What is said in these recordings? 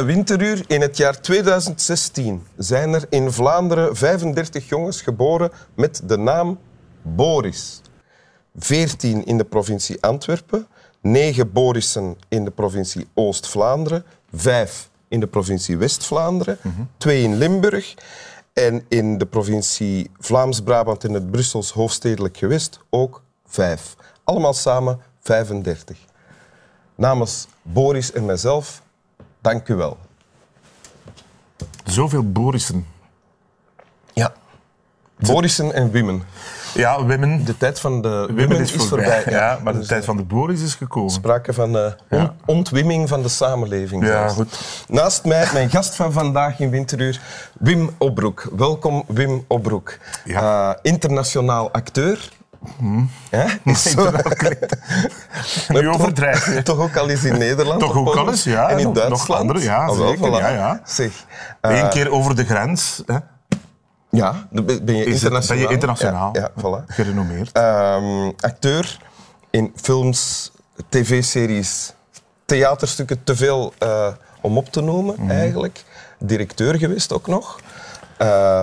Bij Winteruur. In het jaar 2016 zijn er in Vlaanderen 35 jongens geboren met de naam Boris. 14 in de provincie Antwerpen, 9 Borissen in de provincie Oost-Vlaanderen, 5 in de provincie West-Vlaanderen, 2 in Limburg en in de provincie Vlaams-Brabant en het Brussels hoofdstedelijk gewest ook 5. Allemaal samen 35. Namens Boris en mijzelf, dank u wel. Zoveel Borissen. Ja. Borissen en Wimmen. Ja, Wimmen. De tijd van de Wimmen, Wimmen is, voorbij. Ja, maar de Dus, tijd van de Boris is gekomen. sprake van eh, on- ontwimming van de samenleving. Ja, zelfs. goed. Naast mij, mijn gast van vandaag in Winteruur, Wim Opbroek. Welkom, Wim Opbroek. Ja. Eh, internationaal acteur. Ja, is zo- Nu overdrijf je. Toch ook al eens in Nederland. Toch ook al eens, ja. En in Nog- nog Duitsland. andere, ja, wel, zeker, voilà. ja, ja. Zeg, eh, Eén keer over de grens hè, ja, ben je internationaal. ben je internationaal Ja, ja voilà. gerenommeerd. Ehm, acteur in films, tv-series, theaterstukken, te veel eh, om op te noemen Mhm. eigenlijk. Directeur geweest ook nog. Eh,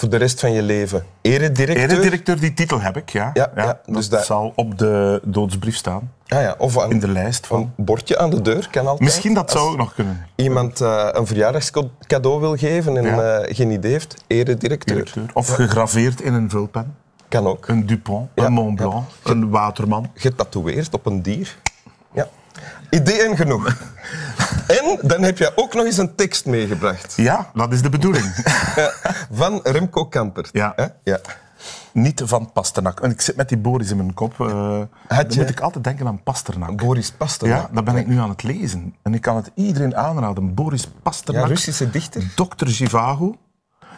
voor de rest van je leven eredirecteur. Eredirecteur, die titel heb ik, ja. Ja, ja, dus dat dat- zal op de doodsbrief staan. Ah ja, of aan, In de lijst van... een bordje aan de deur kan altijd. Misschien dat zou ook nog kunnen. iemand eh, een verjaardagscadeau wil geven en Ja. eh, geen idee heeft, eredirecteur. Directeur. Of gegraveerd in een vulpen. Kan ook. Een Dupont, een Mont Blanc, een Waterman. getatoeëerd op een dier. Ja. Ideeën genoeg. en dan heb je ook nog eens een tekst meegebracht. Ja, dat is de bedoeling. Van Remco Kampert. Ja. Hè? ja. Niet van Pasternak. En ik zit met die Boris in mijn kop. eh dan je- moet ik altijd denken aan Pasternak. Boris Pasternak. Ja, dat ben ik nu aan het lezen. En ik kan het iedereen aanraden. Boris Ja, Pasternak, Russische dichter. Dr. Zhivago.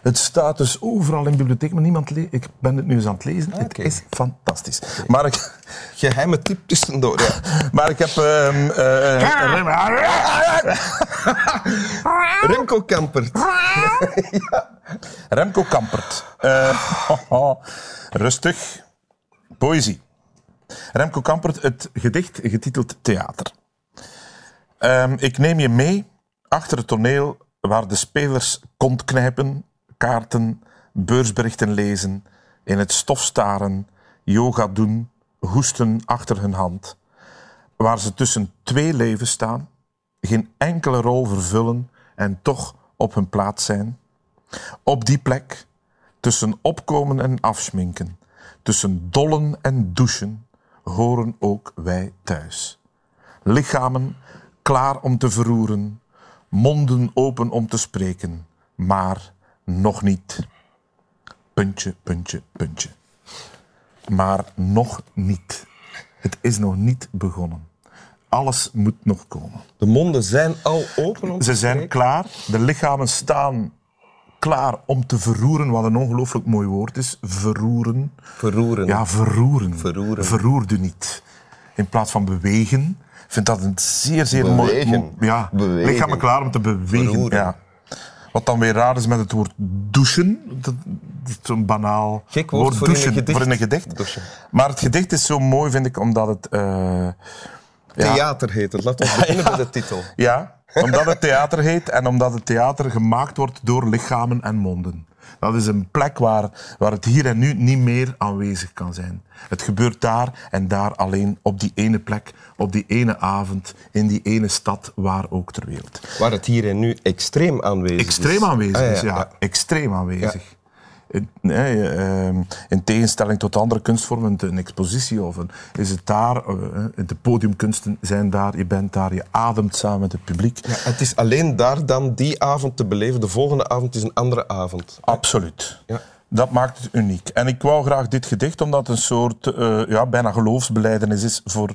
Het staat dus overal in de bibliotheek, maar niemand leest. Ik ben het nu eens aan het lezen. Het oké. is fantastisch. Maar, ik, Geheime tip tussendoor. Ja. maar ik heb... eh, Remco Kampert. Remco Kampert. Eh, rustig. Poëzie. Remco Kampert, het gedicht getiteld Theater. Ehm, ik neem je mee achter het toneel waar de spelers kont knijpen, kaarten, beursberichten lezen, in het stof staren, yoga doen, hoesten achter hun hand. Waar ze tussen twee levens staan, geen enkele rol vervullen en toch op hun plaats zijn. Op die plek, tussen opkomen en afschminken, tussen dollen en douchen, horen ook wij thuis. Lichamen klaar om te verroeren, monden open om te spreken, maar nog niet. Puntje, puntje, puntje. Maar nog niet. Het is nog niet begonnen. Alles moet nog komen. De monden zijn al open. om Ze zijn klaar. De lichamen staan klaar om te verroeren, wat een ongelooflijk mooi woord is. Verroeren. Verroeren. Ja, verroeren. Verroeren. Verroerde niet. In plaats van bewegen. Ik vind dat een zeer, zeer mooi... Bewegen. mo- Ja, Bewegen. lichamen klaar om te bewegen. Verroeren. Ja. Wat dan weer raar is met het woord douchen. Dat is zo'n banaal Gek woord voor een gedicht. voor een gedicht. Douchen. Maar het gedicht is zo mooi, vind ik, omdat het... eh, ja, Theater heet het. Laten we beginnen bij de titel. ja, omdat het theater heet en omdat het theater gemaakt wordt door lichamen en monden. Dat is een plek waar, waar het hier en nu niet meer aanwezig kan zijn. Het gebeurt daar en daar alleen op die ene plek, op die ene avond, in die ene stad, waar ook ter wereld. Waar het hier en nu extreem aanwezig is. Extreem aanwezig Ah, is, ja. Extreem aanwezig. In tegenstelling tot andere kunstvormen, een expositie of een, is het daar, eh, de podiumkunsten zijn daar, je bent daar, je ademt samen met het publiek. Ja, het is alleen daar dan die avond te beleven. De volgende avond is een andere avond. Absoluut. Ja. Dat maakt het uniek. En ik wou graag dit gedicht, omdat het een soort eh, ja, bijna geloofsbeleidenis is voor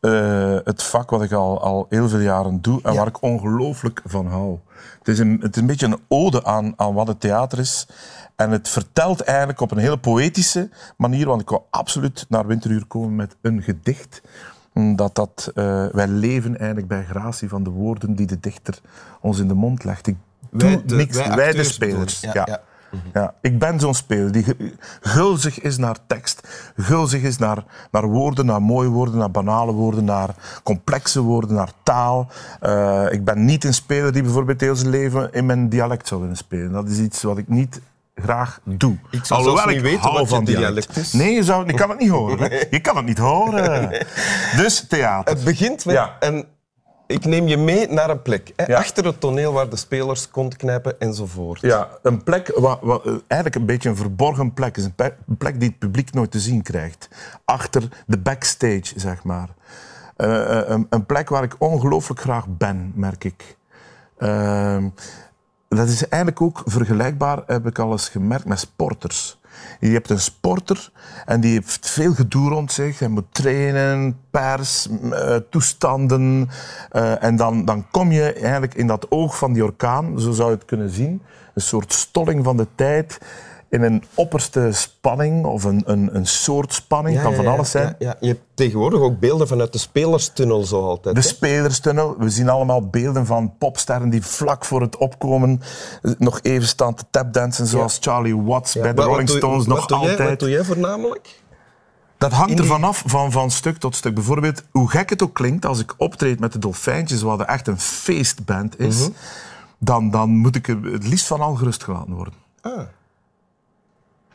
eh, het vak wat ik al, al heel veel jaren doe en Ja. waar ik ongelooflijk van hou. Het is, een, het is een beetje een ode aan, aan wat het theater is. En het vertelt eigenlijk op een hele poëtische manier, want ik wou absoluut naar Winteruur komen met een gedicht. Dat dat, eh, wij leven eigenlijk bij gratie van de woorden die de dichter ons in de mond legt. Ik doe Wij de- niks, wij wij, de spelers. Ja, ja. ja. Ja, ik ben zo'n speler die gulzig is naar tekst, gulzig is naar, naar woorden, naar mooie woorden, naar banale woorden, naar complexe woorden, naar taal. Eh, ik ben niet een speler die bijvoorbeeld heel zijn leven in mijn dialect zou willen spelen. Dat is iets wat ik niet graag doe. Ik zou Alhoewel zelfs niet weten hou wat je van dialect is. Nee, je, zou, je kan het niet horen. Je kan het niet horen. Dus theater. Het begint met... Ja. En ik neem je mee naar een plek. Hè, Ja. Achter het toneel waar de spelers kont knijpen enzovoort. Ja, een plek, wat, wat, eigenlijk een beetje een verborgen plek. is een, plek die het publiek nooit te zien krijgt. Achter de backstage, zeg maar. Eh, eh, een, een plek waar ik ongelooflijk graag ben, merk ik. Ehm, dat is eigenlijk ook vergelijkbaar, heb ik al eens gemerkt, met sporters. Je hebt een sporter en die heeft veel gedoe rond zich. Hij moet trainen, pers, eh, toestanden. eh, en dan, dan kom je eigenlijk in dat oog van die orkaan, zo zou je het kunnen zien. Een soort stolling van de tijd in een opperste spanning of een, een, een soort spanning, kan van alles zijn. Ja, ja. Je hebt tegenwoordig ook beelden vanuit de spelerstunnel zo altijd. De hè? spelerstunnel. We zien allemaal beelden van popsterren die vlak voor het opkomen nog even staan te tapdansen, zoals Charlie Watts bij de Wat- Rolling Stones wat nog doe jij- altijd. Wat doe jij voornamelijk? Dat hangt er vanaf van, van stuk tot stuk. Bijvoorbeeld, hoe gek het ook klinkt, als ik optreed met de Dolfijntjes, wat echt een feestband is, Mhm. dan, dan moet ik er het liefst van al gerust gelaten worden. Ah.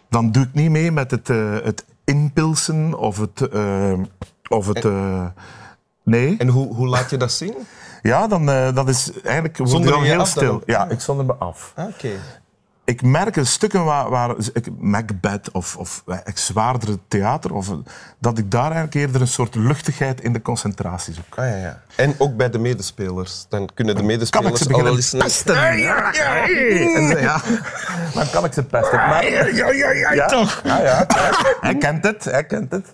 Dan doe ik niet mee met het, eh, het inpilsen of het... eh, of het eh, nee. En hoe, hoe laat je dat zien? Ja, dan dat is eigenlijk Zonder dan je heel af dan stil. ook? Ja, ik zonder me af. Ah, Oké. Ik merk in stukken waar, waar ik, Macbeth of, of eh, zwaardere theater, of, eh, dat ik daar eigenlijk eerder een soort luchtigheid in de concentratie zoek. Ah, ja, ja. En ook bij de medespelers. Dan kunnen de Kan ik medespelers ze al wel beginnen eens... een- pesten? Ja, ja, ja. En ze- ja. Dan kan ik ze pesten. Maar, ja, ja, ja, ja, toch. Ja, ja. Hij kent het, hij kent het.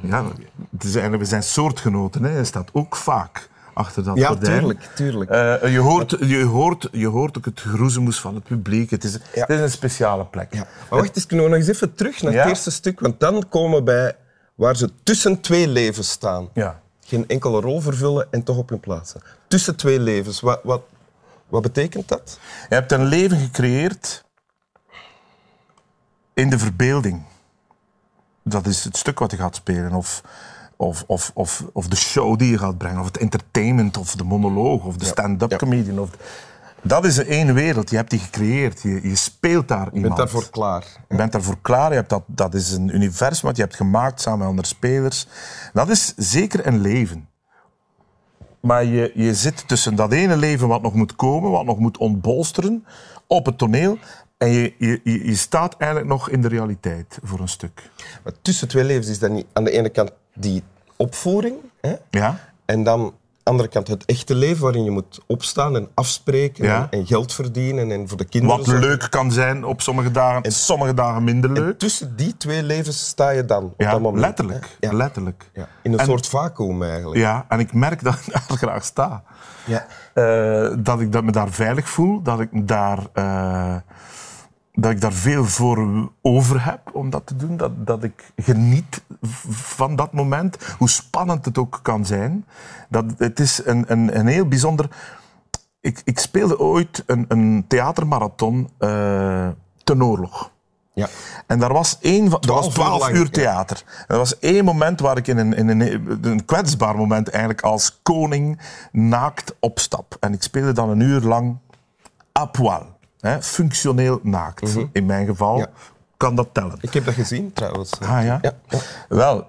Ja, het is eigenlijk, we zijn soortgenoten, hè. hij staat ook vaak achter dat Ja, gordijn. tuurlijk, tuurlijk. Eh, je, hoort, je, hoort, je hoort ook het geroezemoes van het publiek. Het is, het is een speciale plek. Ja. Maar wacht eens, kunnen we nog eens even terug naar het eerste stuk? Want dan komen we bij waar ze tussen twee levens staan. Ja. Geen enkele rol vervullen en toch op hun plaatsen. Tussen twee levens, wat, wat, wat betekent dat? Je hebt een leven gecreëerd in de verbeelding. Dat is het stuk wat je gaat spelen. Of, of, of, of, of de show die je gaat brengen. Of het entertainment. Of de monoloog. Of de stand-up Ja. comedian. Of dat is één wereld. Je hebt die gecreëerd. Je, je speelt daar Je iemand. bent daarvoor klaar. Je bent daarvoor klaar. Je hebt dat, dat is een universum wat je hebt gemaakt samen met andere spelers. Dat is zeker een leven. Maar je, je zit tussen dat ene leven wat nog moet komen, wat nog moet ontbolsteren op het toneel. En je, je, je je staat eigenlijk nog in de realiteit voor een stuk. Maar tussen twee levens is dat niet aan de ene kant die opvoering. Hè? Ja? En dan aan de andere kant het echte leven waarin je moet opstaan en afspreken Ja. en, en geld verdienen en voor de kinderen Wat leuk kan zijn op sommige dagen, en sommige dagen minder En leuk. tussen die twee levens sta je dan op Ja, dat moment. letterlijk. Ja. letterlijk. Ja. In een En- soort vacuüm eigenlijk. Ja, en ik merk dat ik daar graag sta. Ja. Eh, dat ik dat me daar veilig voel, dat ik daar, eh, dat ik daar veel voor over heb om dat te doen. Dat, dat ik geniet van dat moment, hoe spannend het ook kan zijn. Dat, het is een, een, een heel bijzonder... Ik, ik speelde ooit een, een theatermarathon eh, ten oorlog. Ja. En daar was één van, dat was 12 uur 12 lang, uur ja. theater. En er was één moment waar ik in een, in een, een kwetsbaar moment eigenlijk als koning naakt opstap. En ik speelde dan een uur lang à poil. Hè, functioneel naakt. In mijn geval Mhm. Ja. kan dat tellen. Ik heb dat gezien trouwens. Ah ja? Ja. Wel,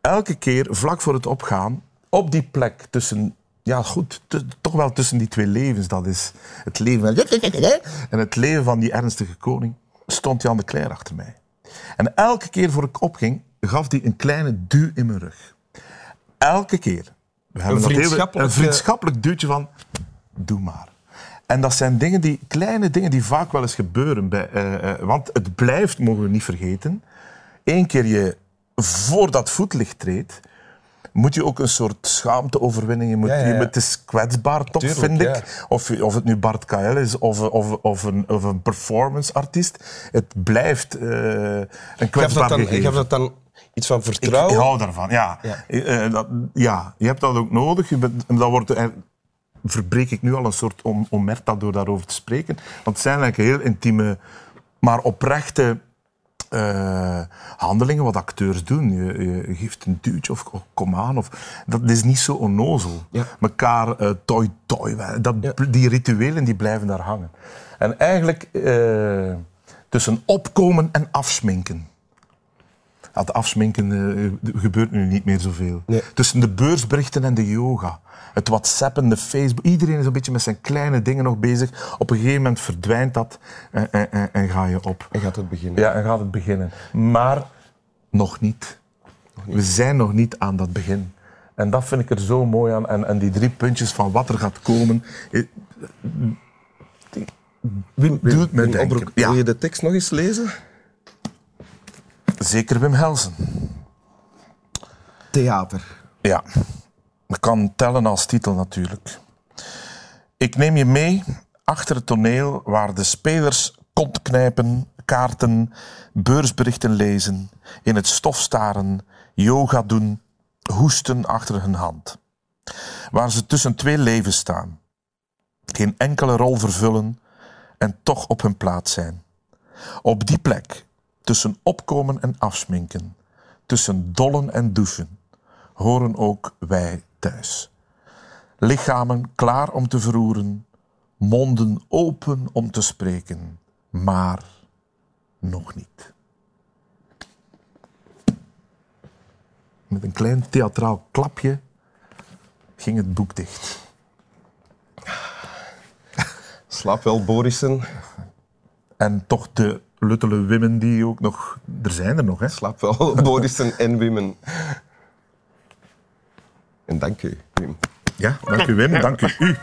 elke keer vlak voor het opgaan, op die plek tussen, ja goed, toch wel tussen die twee levens, dat is het leven van- en het leven van die ernstige koning, stond Jan de Cler achter mij. En elke keer voor ik opging, gaf hij een kleine duw in mijn rug. Elke keer. We hebben een vriendschappelijk duwtje van, doe maar. En dat zijn dingen die, kleine dingen die vaak wel eens gebeuren. Bij, eh, eh, want het blijft, mogen we niet vergeten, Eén keer je voor dat voetlicht treedt, moet je ook een soort schaamte overwinnen. Je moet, Ja, ja, je ja. het is kwetsbaar toch, Tuurlijk, vind ik. Of, of het nu Bart KL is of, of, of een, of een performance-artiest. Het blijft eh, een kwetsbaar gegeven. gaf dat dan iets van Ik, vertrouwen? ik hou daarvan, ja. Ja. Dat, ja, je hebt dat ook nodig. Je bent, en dat wordt, verbreek ik nu al een soort om, omerta door daarover te spreken. Want het zijn eigenlijk heel intieme maar oprechte eh, handelingen wat acteurs doen. Je, je geeft een duwtje of kom aan. Of, dat is niet zo onnozel. Ja. Mekaar eh, toi toi. Dat, Ja. Die rituelen die blijven daar hangen. En eigenlijk eh, tussen opkomen en afsminken. Het afsminken eh, gebeurt nu niet meer zoveel. Nee. Tussen de beursberichten en de yoga. Het whatsappen, de Facebook. Iedereen is een beetje met zijn kleine dingen nog bezig. Op een gegeven moment verdwijnt dat en, en, en- en ga je op. En gaat het beginnen. Ja, en gaat het beginnen. Maar nog niet. We zijn nog niet aan dat begin. En dat vind ik er zo mooi aan. En, en die drie puntjes van wat er gaat komen, eh, Wim, Doe het me denken. Wil je de tekst nog eens lezen? Zeker Wim Helsen. Theater. Ja, ik kan tellen als titel natuurlijk. Ik neem je mee achter het toneel waar de spelers kont knijpen, kaarten, beursberichten lezen, in het stof staren, yoga doen, hoesten achter hun hand. Waar ze tussen twee levens staan, geen enkele rol vervullen en toch op hun plaats zijn. Op die plek, tussen opkomen en afsminken, tussen dollen en douchen, horen ook wij thuis. Lichamen klaar om te verroeren, monden open om te spreken, maar nog niet. Met een klein theatraal klapje ging het boek dicht. Slaap wel, Borissen. En toch de luttele wimmen die ook nog... Er zijn er nog, hè? Slaap wel, Borissen en Wimmen. En dank u, Wim. Ja, dank u Wim, dank u u.